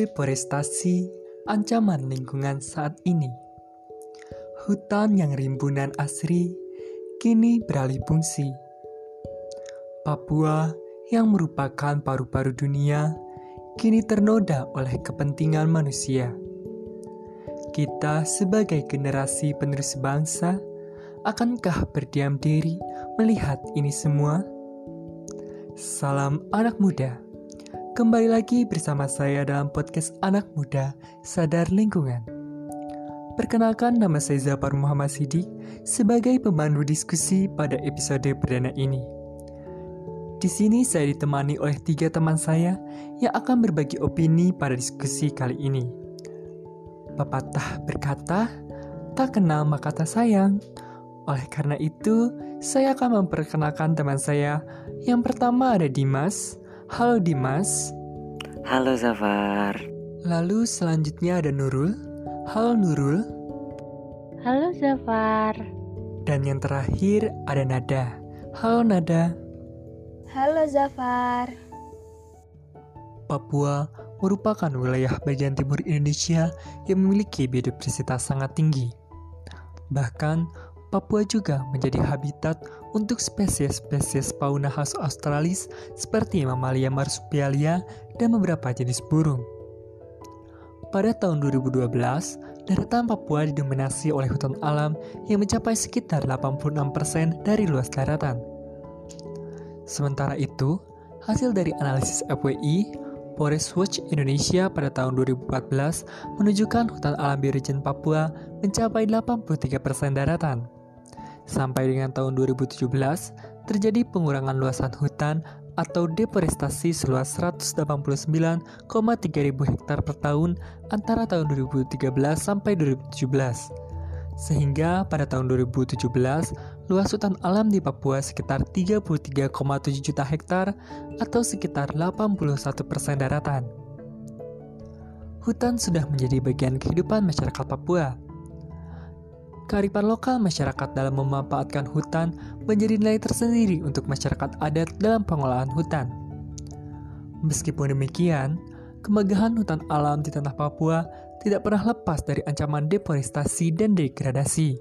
Deforestasi ancaman lingkungan saat ini. Hutan yang rimbunan asri kini beralih fungsi. Papua yang merupakan paru-paru dunia kini ternoda oleh kepentingan manusia. Kita sebagai generasi penerus bangsa, akankah berdiam diri melihat ini semua? Salam anak muda. Kembali lagi bersama saya dalam podcast Anak Muda Sadar Lingkungan. Perkenalkan nama saya Zafar Muhammad Sidik sebagai pemandu diskusi pada episode perdana ini. Di sini saya ditemani oleh tiga teman saya yang akan berbagi opini pada diskusi kali ini. Pepatah berkata, tak kenal maka tak sayang. Oleh karena itu, saya akan memperkenalkan teman saya. Yang pertama ada Dimas, Halo Dimas. Halo Zafar. Lalu selanjutnya ada Nurul. Halo Nurul. Halo Zafar. Dan yang terakhir ada Nada. Halo Nada. Halo Zafar. Papua merupakan wilayah bagian timur Indonesia yang memiliki biodiversitas sangat tinggi. Bahkan, Papua juga menjadi habitat untuk spesies-spesies fauna khas Australis seperti mamalia marsupialia dan beberapa jenis burung. Pada tahun 2012, daratan Papua didominasi oleh hutan alam yang mencapai sekitar 86% dari luas daratan. Sementara itu, hasil dari analisis FWI, Forest Watch Indonesia pada tahun 2014 menunjukkan hutan alam bioregion Papua mencapai 83% daratan. Sampai dengan tahun 2017, terjadi pengurangan luasan hutan atau deforestasi seluas 189,3 ribu hektar per tahun antara tahun 2013 sampai 2017. Sehingga pada tahun 2017, luas hutan alam di Papua sekitar 33,7 juta hektar atau sekitar 81 persen daratan. Hutan sudah menjadi bagian kehidupan masyarakat Papua kearifan lokal masyarakat dalam memanfaatkan hutan menjadi nilai tersendiri untuk masyarakat adat dalam pengolahan hutan. Meskipun demikian, kemegahan hutan alam di tanah Papua tidak pernah lepas dari ancaman deforestasi dan degradasi.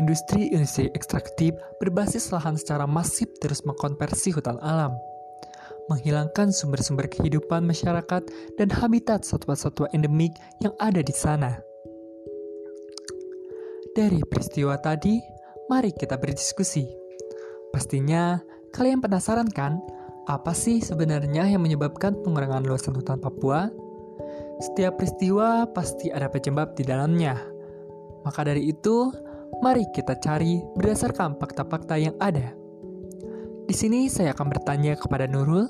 Industri-industri ekstraktif berbasis lahan secara masif terus mengkonversi hutan alam, menghilangkan sumber-sumber kehidupan masyarakat dan habitat satwa-satwa endemik yang ada di sana. Dari peristiwa tadi, mari kita berdiskusi. Pastinya kalian penasaran kan, apa sih sebenarnya yang menyebabkan pengurangan luasan hutan Papua? Setiap peristiwa pasti ada penyebab di dalamnya. Maka dari itu, mari kita cari berdasarkan fakta-fakta yang ada. Di sini saya akan bertanya kepada Nurul,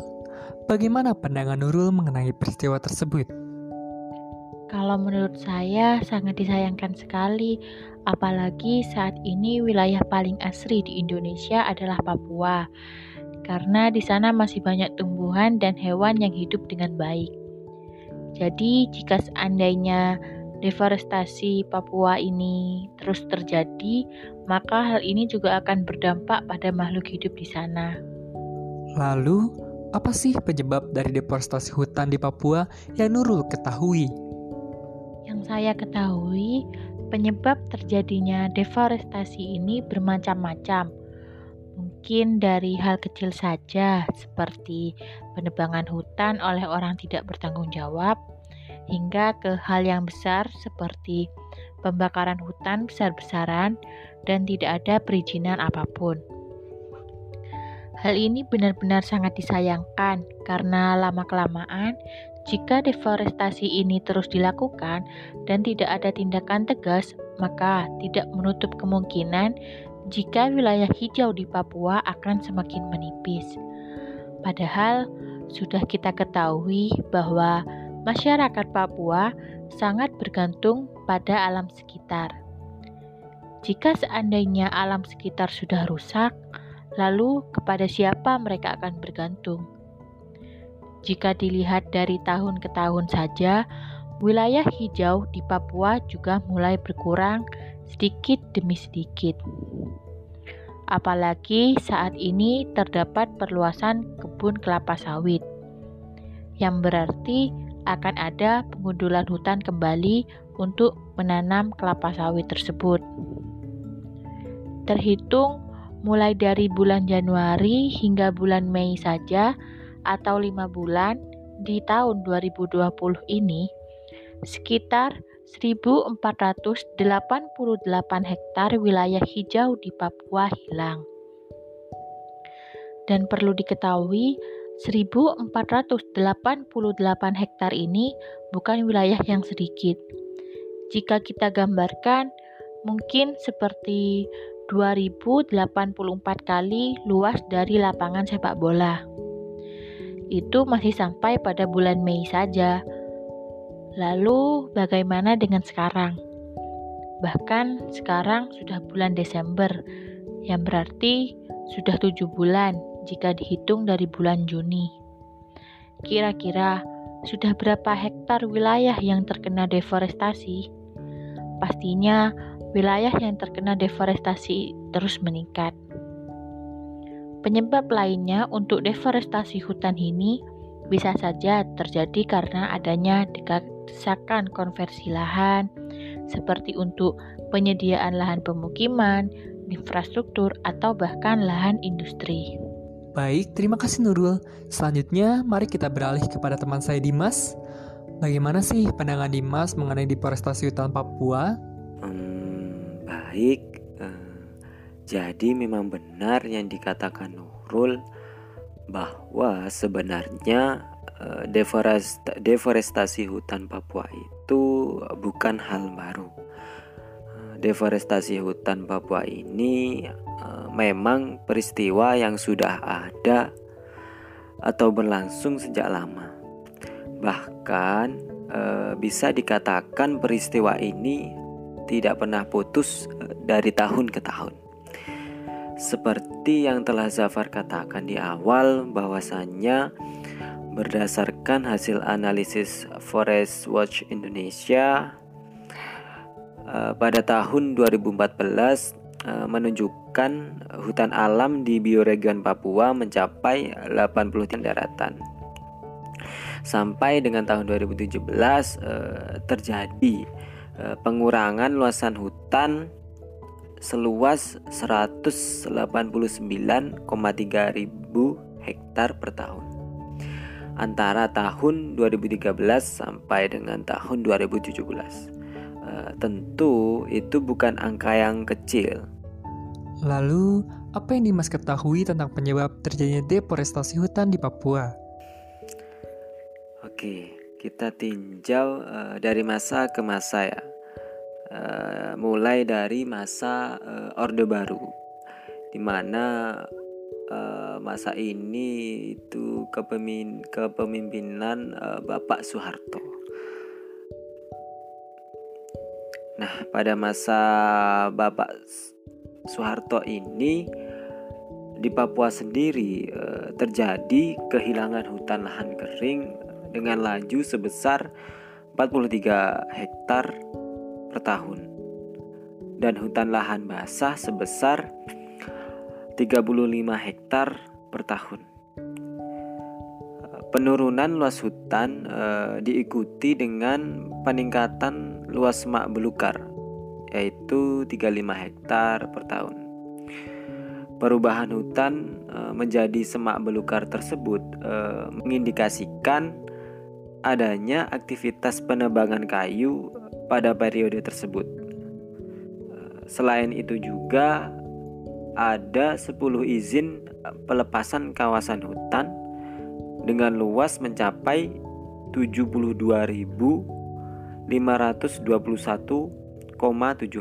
bagaimana pandangan Nurul mengenai peristiwa tersebut? Kalau menurut saya sangat disayangkan sekali Apalagi saat ini wilayah paling asri di Indonesia adalah Papua, karena di sana masih banyak tumbuhan dan hewan yang hidup dengan baik. Jadi, jika seandainya deforestasi Papua ini terus terjadi, maka hal ini juga akan berdampak pada makhluk hidup di sana. Lalu, apa sih penyebab dari deforestasi hutan di Papua yang Nurul ketahui? Yang saya ketahui, Penyebab terjadinya deforestasi ini bermacam-macam. Mungkin dari hal kecil saja, seperti penebangan hutan oleh orang tidak bertanggung jawab, hingga ke hal yang besar seperti pembakaran hutan besar-besaran dan tidak ada perizinan apa pun. Hal ini benar-benar sangat disayangkan karena lama-kelamaan jika deforestasi ini terus dilakukan dan tidak ada tindakan tegas, maka tidak menutup kemungkinan jika wilayah hijau di Papua akan semakin menipis. Padahal sudah kita ketahui bahwa masyarakat Papua sangat bergantung pada alam sekitar. Jika seandainya alam sekitar sudah rusak, lalu kepada siapa mereka akan bergantung? Jika dilihat dari tahun ke tahun saja, wilayah hijau di Papua juga mulai berkurang sedikit demi sedikit. Apalagi saat ini terdapat perluasan kebun kelapa sawit, yang berarti akan ada pengundulan hutan kembali untuk menanam kelapa sawit tersebut. Terhitung mulai dari bulan Januari hingga bulan Mei saja atau lima bulan di tahun 2020 ini, sekitar 1.488 hektar wilayah hijau di Papua hilang. Dan perlu diketahui, 1.488 hektar ini bukan wilayah yang sedikit. Jika kita gambarkan, mungkin seperti 2084 kali luas dari lapangan sepak bola. Itu masih sampai pada bulan Mei saja. Lalu bagaimana dengan sekarang? Bahkan sekarang sudah bulan Desember, yang berarti sudah tujuh bulan jika dihitung dari bulan Juni. Kira-kira sudah berapa hektar wilayah yang terkena deforestasi? Pastinya wilayah yang terkena deforestasi terus meningkat. Penyebab lainnya untuk deforestasi hutan ini bisa saja terjadi karena adanya desakan konversi lahan, seperti untuk penyediaan lahan pemukiman, infrastruktur, atau bahkan lahan industri. Baik, terima kasih Nurul. Selanjutnya, mari kita beralih kepada teman saya Dimas. Bagaimana sih pandangan Dimas mengenai deforestasi hutan Papua? Hmm, baik, jadi memang benar yang dikatakan Nurul bahwa sebenarnya uh, deforestasi hutan Papua itu bukan hal baru. Uh, deforestasi hutan Papua ini memang peristiwa yang sudah ada atau berlangsung sejak lama. Bahkan bisa dikatakan peristiwa ini tidak pernah putus dari tahun ke tahun. Seperti yang telah Zafar katakan di awal bahwasannya berdasarkan hasil analisis Forest Watch Indonesia e, pada tahun 2014 Eh, menunjukkan hutan alam di bioregion Papua mencapai 80 daratan. Sampai dengan tahun 2017 eh, terjadi eh, pengurangan luasan hutan seluas 189,3 ribu hektar per tahun antara tahun 2013 sampai dengan tahun 2017. Eh, tentu itu bukan angka yang kecil. Lalu, apa yang Dimas ketahui tentang penyebab terjadinya deforestasi hutan di Papua? Oke, kita tinjau uh, dari masa ke masa ya. Uh, mulai dari masa uh, Orde Baru, di mana uh, masa ini itu kepemin kepemimpinan uh, Bapak Soeharto. Nah, pada masa Bapak Soeharto ini di Papua sendiri eh, terjadi kehilangan hutan lahan kering dengan laju sebesar 43 hektar per tahun dan hutan lahan basah sebesar 35 hektar per tahun. Penurunan luas hutan e, diikuti dengan peningkatan luas semak belukar yaitu 35 hektar per tahun. Perubahan hutan e, menjadi semak belukar tersebut e, mengindikasikan adanya aktivitas penebangan kayu pada periode tersebut. Selain itu juga ada 10 izin pelepasan kawasan hutan dengan luas mencapai 72.521,7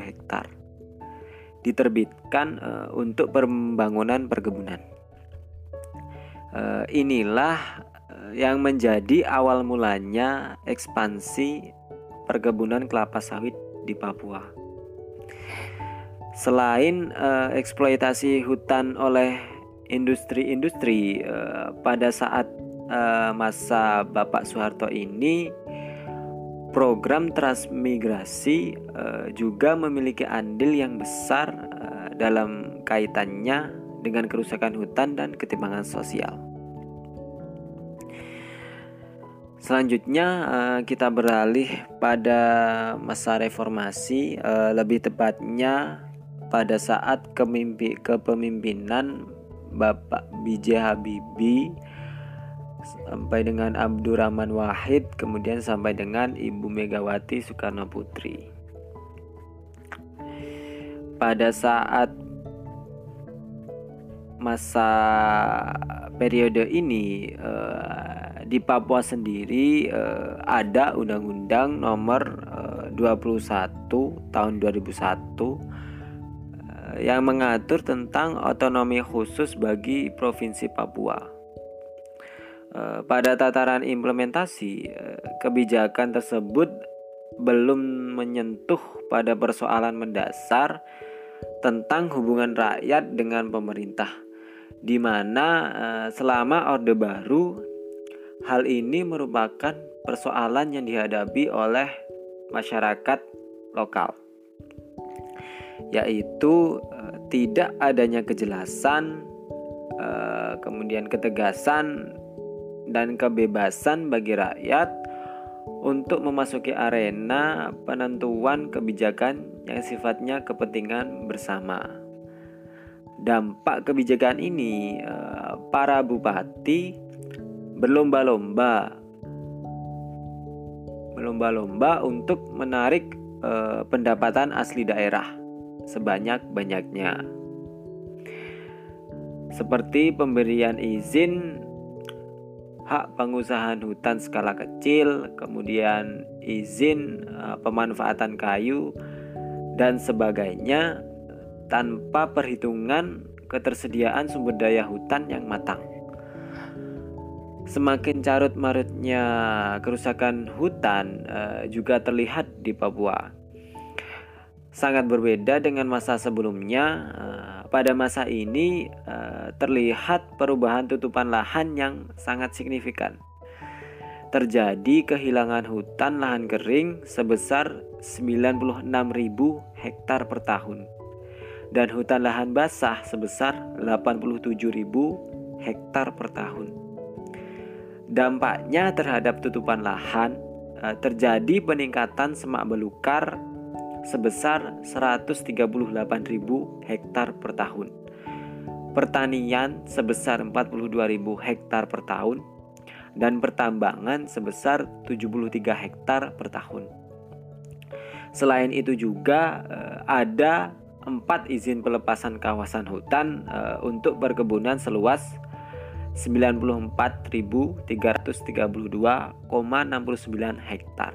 hektar. Diterbitkan uh, untuk pembangunan perkebunan. Inilah yang menjadi awal mulanya ekspansi perkebunan kelapa sawit di Papua. Selain uh, eksploitasi hutan oleh industri-industri uh, pada saat uh, masa Bapak Soeharto ini program transmigrasi uh, juga memiliki andil yang besar uh, dalam kaitannya dengan kerusakan hutan dan ketimpangan sosial. Selanjutnya uh, kita beralih pada masa reformasi, uh, lebih tepatnya pada saat kepemimpinan Bapak B.J. Habibie sampai dengan Abdurrahman Wahid, kemudian sampai dengan Ibu Megawati Soekarno Putri. Pada saat masa periode ini uh, di Papua sendiri uh, ada Undang-Undang Nomor uh, 21 Tahun 2001 uh, yang mengatur tentang otonomi khusus bagi Provinsi Papua. Uh, pada tataran implementasi, uh, kebijakan tersebut belum menyentuh pada persoalan mendasar tentang hubungan rakyat dengan pemerintah di mana selama Orde Baru hal ini merupakan persoalan yang dihadapi oleh masyarakat lokal yaitu uh, tidak adanya kejelasan uh, kemudian ketegasan dan kebebasan bagi rakyat untuk memasuki arena penentuan kebijakan yang sifatnya kepentingan bersama. Dampak kebijakan ini eh, para bupati berlomba-lomba berlomba-lomba untuk menarik eh, pendapatan asli daerah sebanyak-banyaknya seperti pemberian izin hak pengusahaan hutan skala kecil, kemudian izin eh, pemanfaatan kayu dan sebagainya tanpa perhitungan ketersediaan sumber daya hutan yang matang. Semakin carut marutnya kerusakan hutan uh, juga terlihat di Papua. Sangat berbeda dengan masa sebelumnya. Uh, pada masa ini uh, terlihat perubahan tutupan lahan yang sangat signifikan. Terjadi kehilangan hutan lahan kering sebesar 96.000 hektar per tahun dan hutan lahan basah sebesar 87.000 hektar per tahun. Dampaknya terhadap tutupan lahan eh, terjadi peningkatan semak belukar sebesar 138.000 hektar per tahun. Pertanian sebesar 42.000 hektar per tahun dan pertambangan sebesar 73 hektar per tahun. Selain itu juga eh, ada empat izin pelepasan kawasan hutan uh, untuk perkebunan seluas 94.332,69 hektar.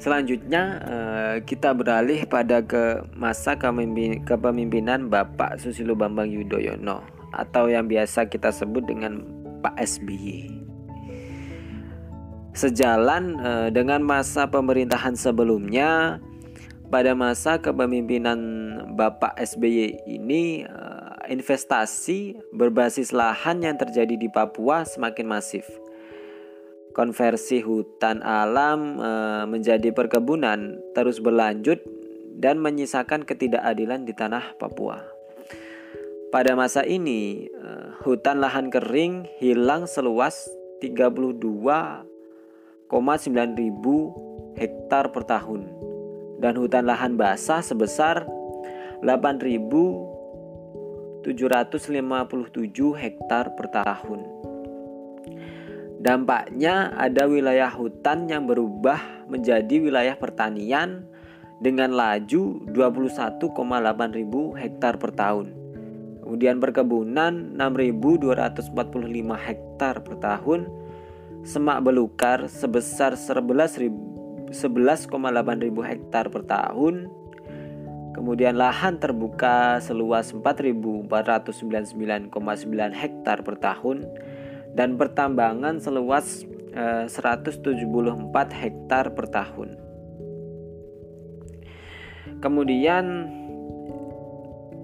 Selanjutnya uh, kita beralih pada ke masa kepemimpinan Bapak Susilo Bambang Yudhoyono atau yang biasa kita sebut dengan Pak SBY. Sejalan uh, dengan masa pemerintahan sebelumnya, pada masa kepemimpinan Bapak SBY ini eh, investasi berbasis lahan yang terjadi di Papua semakin masif. Konversi hutan alam eh, menjadi perkebunan terus berlanjut dan menyisakan ketidakadilan di tanah Papua. Pada masa ini, eh, hutan lahan kering hilang seluas 32,9 ribu hektar per tahun dan hutan lahan basah sebesar 8.757 hektar per tahun. Dampaknya ada wilayah hutan yang berubah menjadi wilayah pertanian dengan laju 21,8 ribu hektar per tahun. Kemudian perkebunan 6.245 hektar per tahun, semak belukar sebesar 11.000 11,8 ribu hektar per tahun. Kemudian lahan terbuka seluas 4.499,9 hektar per tahun dan pertambangan seluas eh, 174 hektar per tahun. Kemudian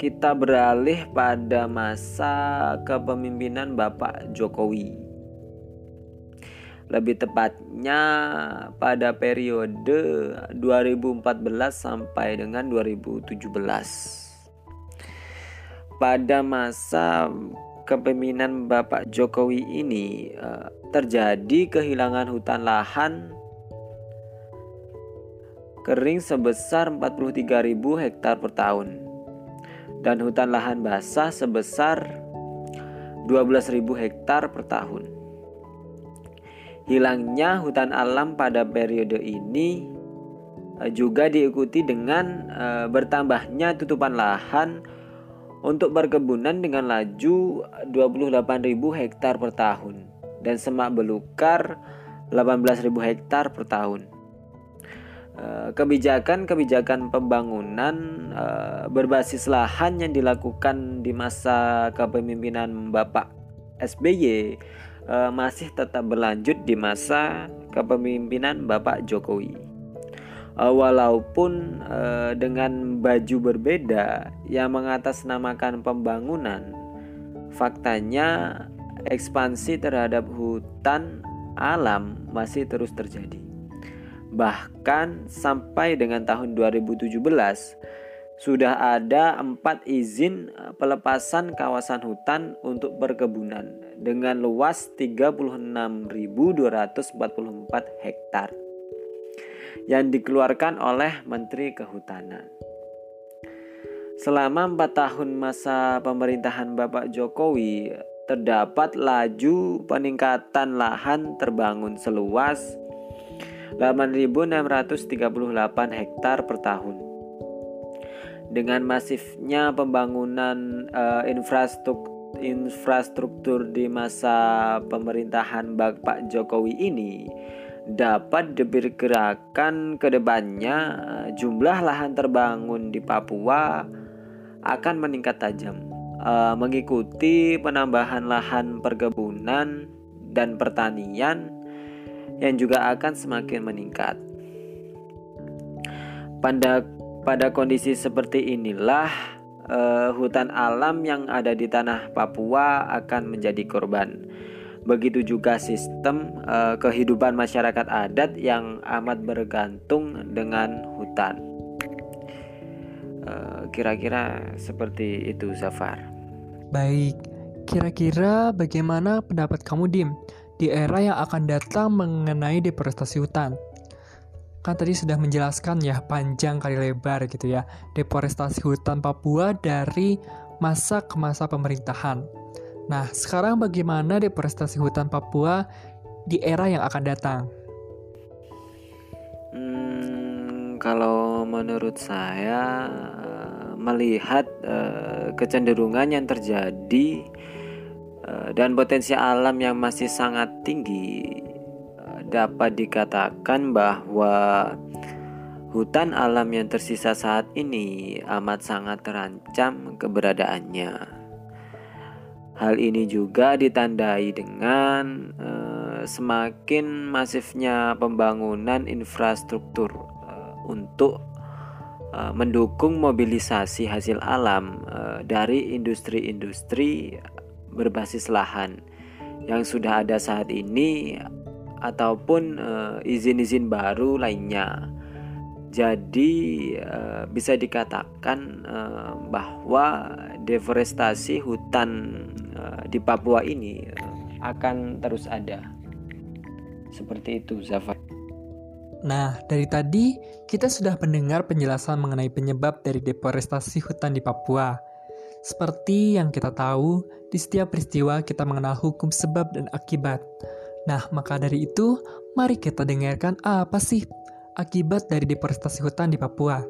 kita beralih pada masa kepemimpinan Bapak Jokowi lebih tepatnya pada periode 2014 sampai dengan 2017. Pada masa kepemimpinan Bapak Jokowi ini uh, terjadi kehilangan hutan lahan kering sebesar 43.000 hektar per tahun dan hutan lahan basah sebesar 12.000 hektar per tahun. Hilangnya hutan alam pada periode ini eh, juga diikuti dengan uh, bertambahnya tutupan lahan untuk perkebunan dengan laju 28.000 hektar per tahun dan semak belukar 18.000 hektar per tahun. Eh, kebijakan-kebijakan pembangunan berbasis lahan yang dilakukan di masa kepemimpinan Bapak SBY uh, masih tetap berlanjut di masa kepemimpinan Bapak Jokowi. Uh, walaupun uh, dengan baju berbeda yang mengatasnamakan pembangunan, faktanya ekspansi terhadap hutan alam masih terus terjadi. Bahkan sampai dengan tahun 2017 sudah ada empat izin pelepasan kawasan hutan untuk perkebunan dengan luas 36.244 hektar yang dikeluarkan oleh Menteri Kehutanan. Selama empat tahun masa pemerintahan Bapak Jokowi, terdapat laju peningkatan lahan terbangun seluas 8.638 hektar per tahun. Dengan masifnya pembangunan uh, infrastruktur infrastruktur di masa pemerintahan Bapak Jokowi ini dapat diperkirakan ke depannya uh, jumlah lahan terbangun di Papua akan meningkat tajam uh, mengikuti penambahan lahan perkebunan dan pertanian yang juga akan semakin meningkat. Pada pada kondisi seperti inilah uh, hutan alam yang ada di tanah Papua akan menjadi korban. Begitu juga sistem uh, kehidupan masyarakat adat yang amat bergantung dengan hutan. Eh, kira-kira uh, seperti itu Zafar. Baik, kira-kira bagaimana pendapat kamu Dim di era yang akan datang mengenai deforestasi hutan. Kan tadi sudah menjelaskan ya panjang kali lebar gitu ya deforestasi hutan Papua dari masa ke masa pemerintahan. Nah, sekarang bagaimana deforestasi hutan Papua di era yang akan datang? Hmm, kalau menurut saya melihat uh, kecenderungan yang terjadi Eh, dan potensi alam yang masih sangat tinggi eh, dapat dikatakan bahwa hutan alam yang tersisa saat ini amat sangat terancam keberadaannya. Hal ini juga ditandai dengan uh, semakin masifnya pembangunan infrastruktur uh, untuk uh, mendukung mobilisasi hasil alam dari industri-industri berbasis lahan yang sudah ada saat ini ataupun eh, izin-izin baru lainnya. Jadi uh, bisa dikatakan uh, bahwa deforestasi hutan di Papua ini akan terus ada. Seperti itu, Zafar. Nah, dari tadi kita sudah mendengar penjelasan mengenai penyebab dari deforestasi hutan di Papua. Seperti yang kita tahu, di setiap peristiwa kita mengenal hukum sebab dan akibat. Nah, maka dari itu, mari kita dengarkan apa sih akibat dari deforestasi hutan di Papua.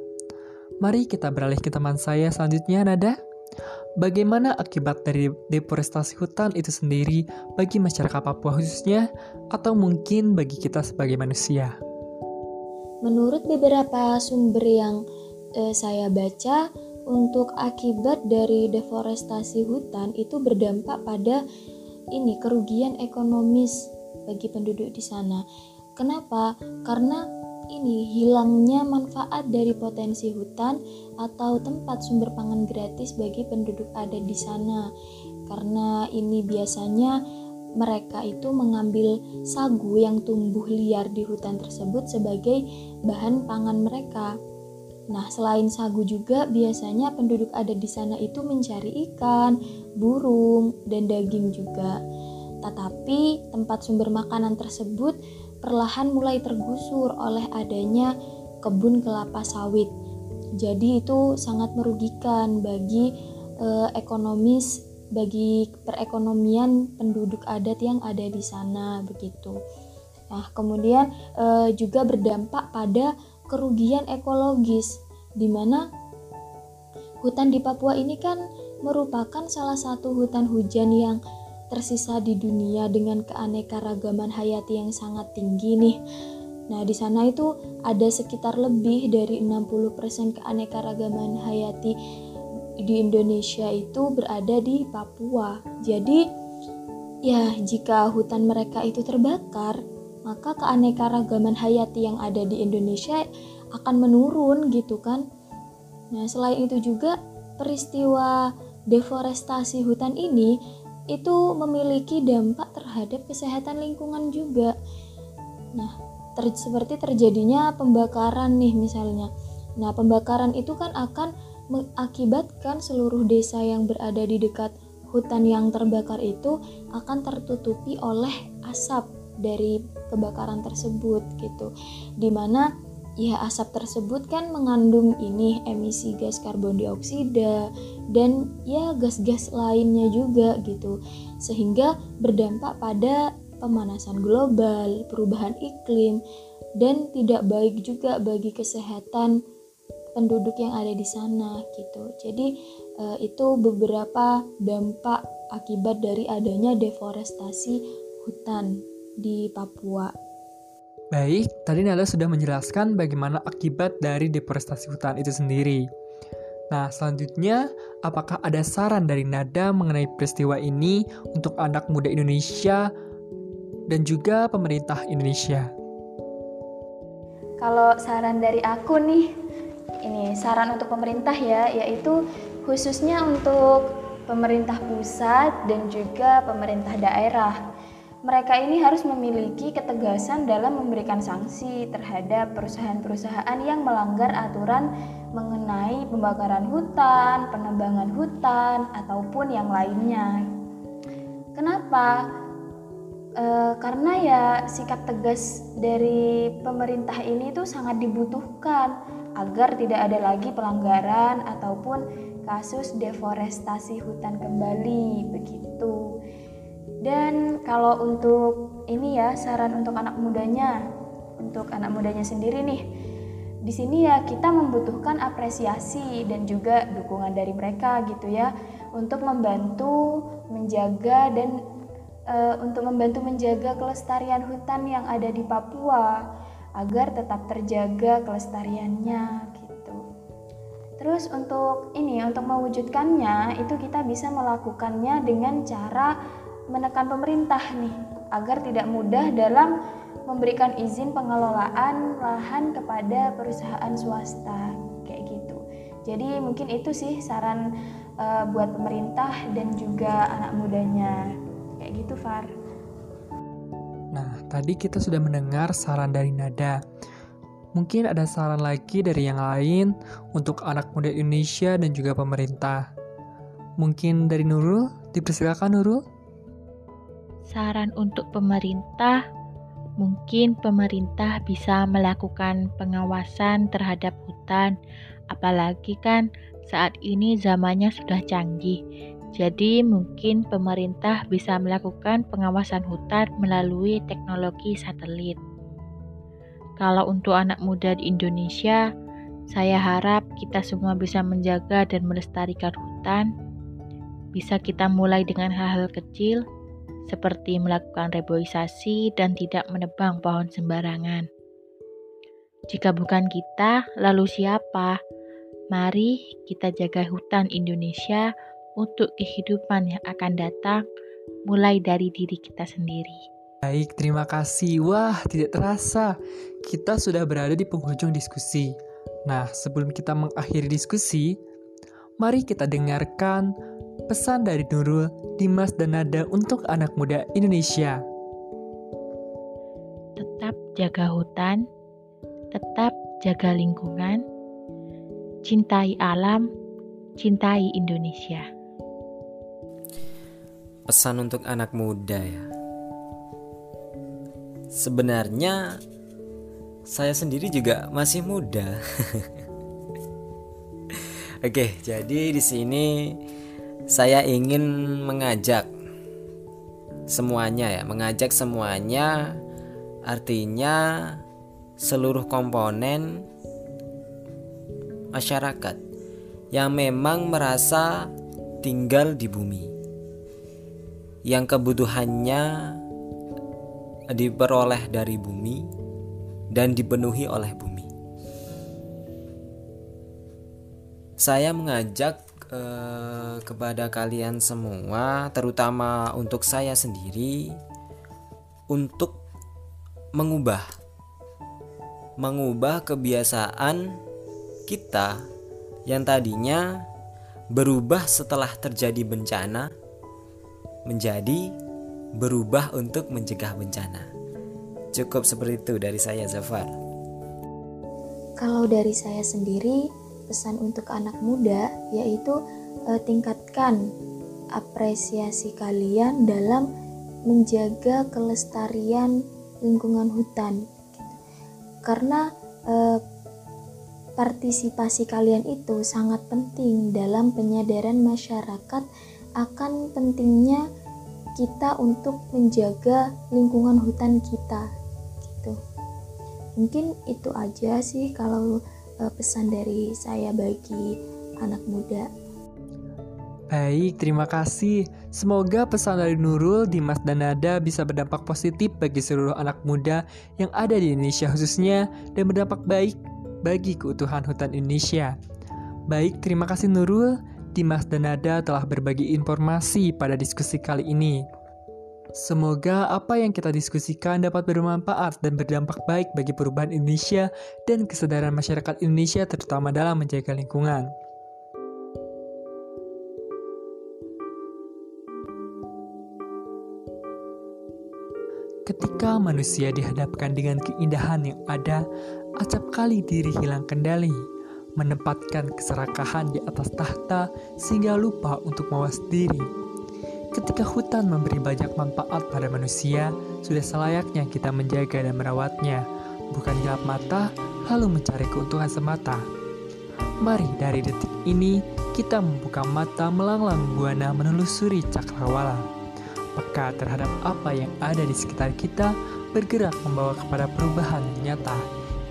Mari kita beralih ke teman saya selanjutnya, Nada. Bagaimana akibat dari deforestasi hutan itu sendiri bagi masyarakat Papua khususnya, atau mungkin bagi kita sebagai manusia? Menurut beberapa sumber yang eh, saya baca, untuk akibat dari deforestasi hutan itu berdampak pada ini kerugian ekonomis bagi penduduk di sana. Kenapa? Karena ini hilangnya manfaat dari potensi hutan atau tempat sumber pangan gratis bagi penduduk ada di sana. Karena ini biasanya mereka itu mengambil sagu yang tumbuh liar di hutan tersebut sebagai bahan pangan mereka. Nah, selain sagu juga biasanya penduduk adat di sana itu mencari ikan, burung, dan daging juga. Tetapi tempat sumber makanan tersebut perlahan mulai tergusur oleh adanya kebun kelapa sawit. Jadi itu sangat merugikan bagi eh, ekonomis bagi perekonomian penduduk adat yang ada di sana begitu. Nah, kemudian eh, juga berdampak pada kerugian ekologis di mana hutan di Papua ini kan merupakan salah satu hutan hujan yang tersisa di dunia dengan keanekaragaman hayati yang sangat tinggi nih. Nah, di sana itu ada sekitar lebih dari 60% keanekaragaman hayati di Indonesia itu berada di Papua. Jadi, ya jika hutan mereka itu terbakar, maka keanekaragaman hayati yang ada di Indonesia akan menurun gitu kan. Nah, selain itu juga peristiwa deforestasi hutan ini itu memiliki dampak terhadap kesehatan lingkungan juga. Nah, ter seperti terjadinya pembakaran nih misalnya. Nah, pembakaran itu kan akan mengakibatkan seluruh desa yang berada di dekat hutan yang terbakar itu akan tertutupi oleh asap dari kebakaran tersebut gitu di mana ya asap tersebut kan mengandung ini emisi gas karbon dioksida dan ya gas-gas lainnya juga gitu sehingga berdampak pada pemanasan global, perubahan iklim dan tidak baik juga bagi kesehatan penduduk yang ada di sana gitu. Jadi eh, itu beberapa dampak akibat dari adanya deforestasi hutan di Papua. Baik, tadi Nada sudah menjelaskan bagaimana akibat dari deforestasi hutan itu sendiri. Nah, selanjutnya, apakah ada saran dari Nada mengenai peristiwa ini untuk anak muda Indonesia dan juga pemerintah Indonesia? Kalau saran dari aku nih, ini saran untuk pemerintah ya, yaitu khususnya untuk pemerintah pusat dan juga pemerintah daerah mereka ini harus memiliki ketegasan dalam memberikan sanksi terhadap perusahaan-perusahaan yang melanggar aturan mengenai pembakaran hutan, penebangan hutan, ataupun yang lainnya. Kenapa? E, karena ya sikap tegas dari pemerintah ini tuh sangat dibutuhkan agar tidak ada lagi pelanggaran ataupun kasus deforestasi hutan kembali begitu. Dan kalau untuk ini ya saran untuk anak mudanya, untuk anak mudanya sendiri nih. Di sini ya kita membutuhkan apresiasi dan juga dukungan dari mereka gitu ya untuk membantu menjaga dan e, untuk membantu menjaga kelestarian hutan yang ada di Papua agar tetap terjaga kelestariannya gitu. Terus untuk ini untuk mewujudkannya itu kita bisa melakukannya dengan cara menekan pemerintah nih agar tidak mudah dalam memberikan izin pengelolaan lahan kepada perusahaan swasta kayak gitu. Jadi mungkin itu sih saran uh, buat pemerintah dan juga anak mudanya kayak gitu Far. Nah, tadi kita sudah mendengar saran dari Nada. Mungkin ada saran lagi dari yang lain untuk anak muda Indonesia dan juga pemerintah. Mungkin dari Nurul, dipersilakan Nurul. Saran untuk pemerintah, mungkin pemerintah bisa melakukan pengawasan terhadap hutan, apalagi kan saat ini zamannya sudah canggih. Jadi, mungkin pemerintah bisa melakukan pengawasan hutan melalui teknologi satelit. Kalau untuk anak muda di Indonesia, saya harap kita semua bisa menjaga dan melestarikan hutan. Bisa kita mulai dengan hal-hal kecil, seperti melakukan reboisasi dan tidak menebang pohon sembarangan. Jika bukan kita, lalu siapa? Mari kita jaga hutan Indonesia untuk kehidupan yang akan datang, mulai dari diri kita sendiri. Baik, terima kasih. Wah, tidak terasa kita sudah berada di penghujung diskusi. Nah, sebelum kita mengakhiri diskusi, mari kita dengarkan pesan dari Nurul, Dimas, dan Nada untuk anak muda Indonesia. Tetap jaga hutan, tetap jaga lingkungan, cintai alam, cintai Indonesia. Pesan untuk anak muda ya. Sebenarnya saya sendiri juga masih muda. Oke, jadi di sini saya ingin mengajak semuanya ya, mengajak semuanya artinya seluruh komponen masyarakat yang memang merasa tinggal di bumi yang kebutuhannya diperoleh dari bumi dan dipenuhi oleh bumi. Saya mengajak eh, kepada kalian semua, terutama untuk saya sendiri, untuk mengubah mengubah kebiasaan kita yang tadinya berubah setelah terjadi bencana menjadi berubah untuk mencegah bencana. Cukup seperti itu dari saya Zafar. Kalau dari saya sendiri, pesan untuk anak muda yaitu eh, tingkatkan apresiasi kalian dalam menjaga kelestarian lingkungan hutan. Karena eh, partisipasi kalian itu sangat penting dalam penyadaran masyarakat akan pentingnya kita untuk menjaga lingkungan hutan kita gitu mungkin itu aja sih kalau uh, pesan dari saya bagi anak muda Baik, terima kasih. Semoga pesan dari Nurul, Dimas, dan Nada bisa berdampak positif bagi seluruh anak muda yang ada di Indonesia khususnya dan berdampak baik bagi keutuhan hutan Indonesia. Baik, terima kasih Nurul. Dimas dan Nada telah berbagi informasi pada diskusi kali ini. Semoga apa yang kita diskusikan dapat bermanfaat dan berdampak baik bagi perubahan Indonesia dan kesadaran masyarakat Indonesia terutama dalam menjaga lingkungan. Ketika manusia dihadapkan dengan keindahan yang ada, acap kali diri hilang kendali menempatkan keserakahan di atas tahta sehingga lupa untuk mawas diri. Ketika hutan memberi banyak manfaat pada manusia, sudah selayaknya kita menjaga dan merawatnya, bukan gelap mata lalu mencari keuntungan semata. Mari dari detik ini kita membuka mata melanglang buana menelusuri cakrawala. Peka terhadap apa yang ada di sekitar kita, bergerak membawa kepada perubahan nyata.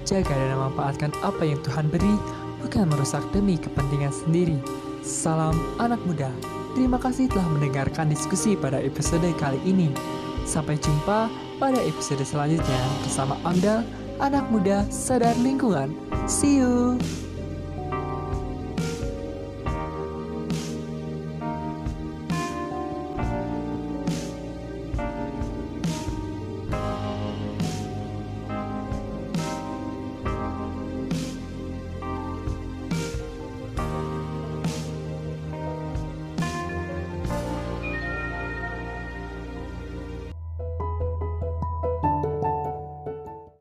Jaga dan memanfaatkan apa yang Tuhan beri bukan merusak demi kepentingan sendiri. Salam anak muda. Terima kasih telah mendengarkan diskusi pada episode kali ini. Sampai jumpa pada episode selanjutnya bersama Anda, anak muda sadar lingkungan. See you.